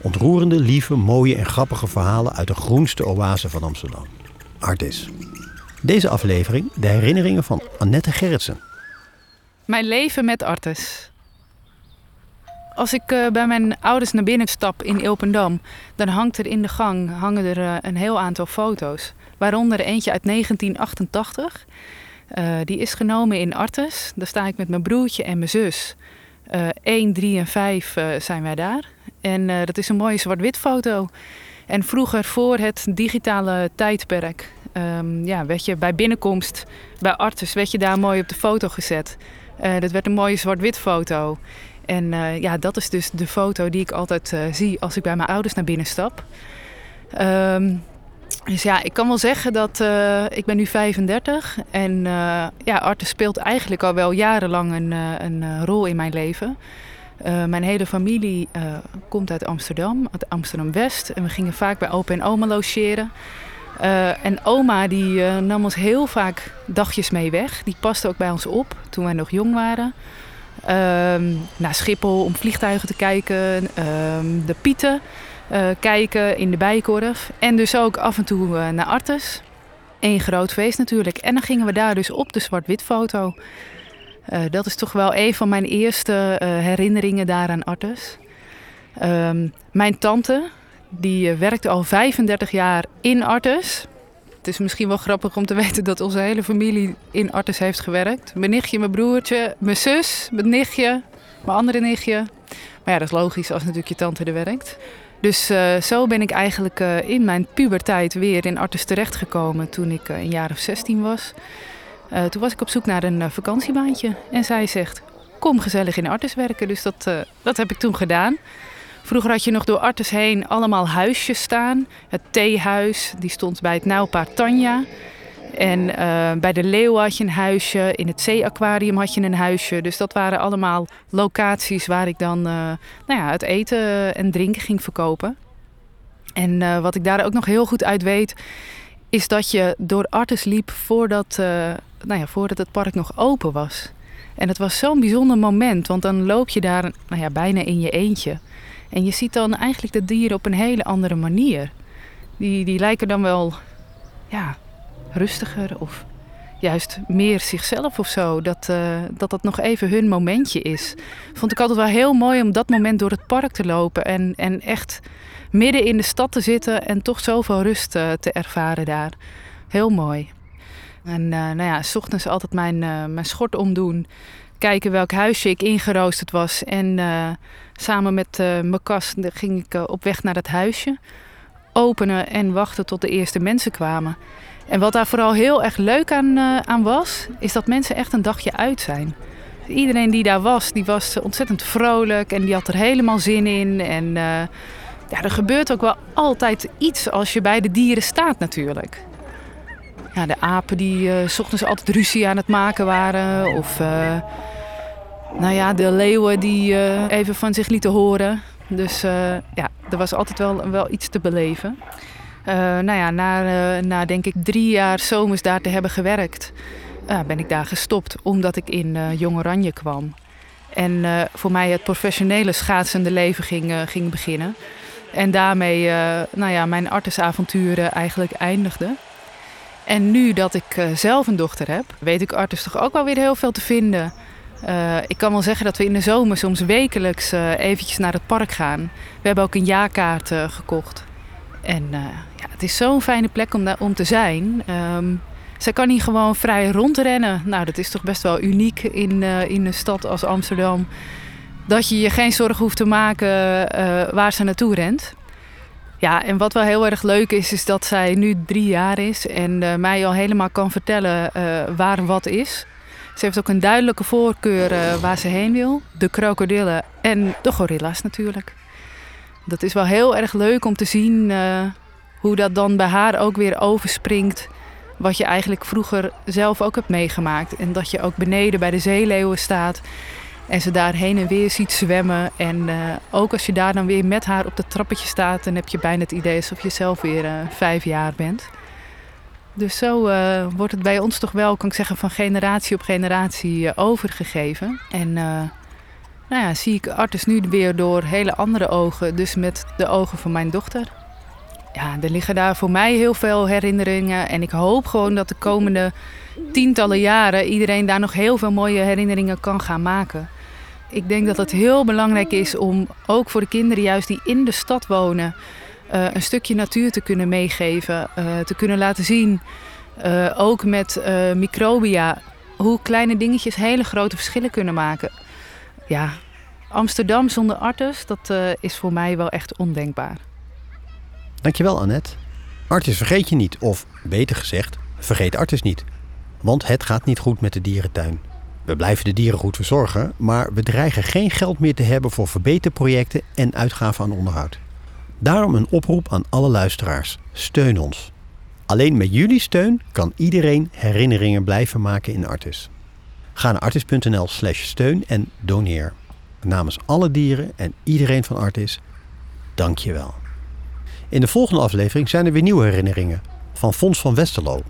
Ontroerende, lieve, mooie en grappige verhalen uit de groenste oase van Amsterdam. Artis. Deze aflevering de herinneringen van Annette Gerritsen. Mijn leven met Artes. Als ik uh, bij mijn ouders naar binnen stap in Ilpendam, dan hangt er in de gang hangen er, uh, een heel aantal foto's. Waaronder eentje uit 1988. Uh, die is genomen in Artes. Daar sta ik met mijn broertje en mijn zus. 1, 3 en 5 zijn wij daar. En dat is een mooie zwart-wit foto. En vroeger, voor het digitale tijdperk, um, ja, werd je bij binnenkomst bij Artes werd je daar mooi op de foto gezet. dat werd een mooie zwart-wit foto. En uh, ja, dat is dus de foto die ik altijd uh, zie als ik bij mijn ouders naar binnen stap. Um, dus ja, ik kan wel zeggen dat uh, ik ben nu 35 en ja, Arte speelt eigenlijk al wel jarenlang een, een rol in mijn leven. mijn hele familie komt uit Amsterdam, uit Amsterdam-West. En we gingen vaak bij opa en oma logeren. en oma die nam ons heel vaak dagjes mee weg. Die paste ook bij ons op toen wij nog jong waren. Um, naar Schiphol om vliegtuigen te kijken, um, de Pieten uh, kijken in de Bijkorf. En dus ook af en toe uh, naar Artes. Eén groot feest natuurlijk. En dan gingen we daar dus op de zwart-wit foto. Uh, dat is toch wel een van mijn eerste herinneringen daar aan Artes. Um, mijn tante, die werkte al 35 jaar in Artes. Het is misschien wel grappig om te weten dat onze hele familie in Artes heeft gewerkt. Mijn nichtje, mijn broertje, mijn zus, mijn nichtje, mijn andere nichtje. Maar ja, dat is logisch als natuurlijk je tante er werkt. Dus uh, zo ben ik eigenlijk uh, in mijn puberteit weer in Artes terechtgekomen toen ik uh, een jaar of 16 was. toen was ik op zoek naar een vakantiebaantje en zij zegt, kom gezellig in Artes werken. Dus dat, dat heb ik toen gedaan. Vroeger had je nog door Artes heen allemaal huisjes staan. Het theehuis, die stond bij het nauwpaard Tanja. En uh, bij de Leeuw had je een huisje. In het zeeaquarium had je een huisje. Dus dat waren allemaal locaties waar ik dan uh, nou ja, het eten en drinken ging verkopen. En uh, wat ik daar ook nog heel goed uit weet, is dat je door Artes liep voordat, nou ja, voordat het park nog open was. En het was zo'n bijzonder moment, want dan loop je daar nou ja, bijna in je eentje. En je ziet dan eigenlijk de dieren op een hele andere manier. Die, die lijken dan wel ja, rustiger of juist meer zichzelf of zo. Dat, uh, dat dat nog even hun momentje is. Vond ik altijd wel heel mooi om dat moment door het park te lopen. En, en echt midden in de stad te zitten en toch zoveel rust uh, te ervaren daar. Heel mooi. En uh, nou ja, s ochtends altijd mijn, mijn schort omdoen kijken welk huisje ik ingeroosterd was. En samen met mijn kast ging ik op weg naar dat huisje. Openen en wachten tot de eerste mensen kwamen. En wat daar vooral heel erg leuk aan, aan was, is dat mensen echt een dagje uit zijn. Iedereen die daar was, die was ontzettend vrolijk en die had er helemaal zin in. En ja, er gebeurt ook wel altijd iets als je bij de dieren staat natuurlijk. Ja, de apen die uh, ochtends altijd ruzie aan het maken waren. Of nou ja, de leeuwen die even van zich lieten horen. Dus ja, er was altijd wel, wel iets te beleven. Nou ja, na, na denk ik drie jaar zomers daar te hebben gewerkt, ben ik daar gestopt omdat ik in Jong Oranje kwam. En voor mij het professionele schaatsende leven ging, ging beginnen. En daarmee nou ja, mijn artesavonturen eigenlijk eindigden. En nu dat ik zelf een dochter heb, weet ik Artus toch ook wel weer heel veel te vinden. Ik kan wel zeggen dat we in de zomer soms wekelijks uh, eventjes naar het park gaan. We hebben ook een jaarkaart gekocht. En het is zo'n fijne plek om, daar, om te zijn. Um, zij kan hier gewoon vrij rondrennen. Nou, dat is toch best wel uniek in, in een stad als Amsterdam. Dat je je geen zorgen hoeft te maken waar ze naartoe rent. Ja, en wat wel heel erg leuk is, is dat zij nu drie jaar is en uh, mij al helemaal kan vertellen waar wat is. Ze heeft ook een duidelijke voorkeur waar ze heen wil. De krokodillen en de gorilla's natuurlijk. Dat is wel heel erg leuk om te zien hoe dat dan bij haar ook weer overspringt. Wat je eigenlijk vroeger zelf ook hebt meegemaakt. En dat je ook beneden bij de zeeleeuwen staat en ze daar heen en weer ziet zwemmen. En uh, ook als je daar dan weer met haar op het trappetje staat, dan heb je bijna het idee alsof je zelf weer uh, vijf jaar bent. Dus zo uh, wordt het bij ons toch wel, kan ik zeggen, van generatie op generatie overgegeven. En nou ja, zie ik Artis nu weer door hele andere ogen. Dus met de ogen van mijn dochter. Ja, er liggen daar voor mij heel veel herinneringen. En ik hoop gewoon dat de komende tientallen jaren iedereen daar nog heel veel mooie herinneringen kan gaan maken. Ik denk dat het heel belangrijk is om ook voor de kinderen juist die in de stad wonen... Uh, een stukje natuur te kunnen meegeven, uh, te kunnen laten zien. Uh, ook met microbia, hoe kleine dingetjes hele grote verschillen kunnen maken. Ja, Amsterdam zonder artis, dat is voor mij wel echt ondenkbaar. Dankjewel Annette. Artis vergeet je niet, of beter gezegd, vergeet Artis niet. Want het gaat niet goed met de dierentuin. We blijven de dieren goed verzorgen, maar we dreigen geen geld meer te hebben voor verbeterprojecten en uitgaven aan onderhoud. Daarom een oproep aan alle luisteraars: steun ons. Alleen met jullie steun kan iedereen herinneringen blijven maken in Artis. Ga naar artis.nl/slash steun en doneer. Namens alle dieren en iedereen van Artis, dank je wel. In de volgende aflevering zijn er weer nieuwe herinneringen van Fons van Westerlo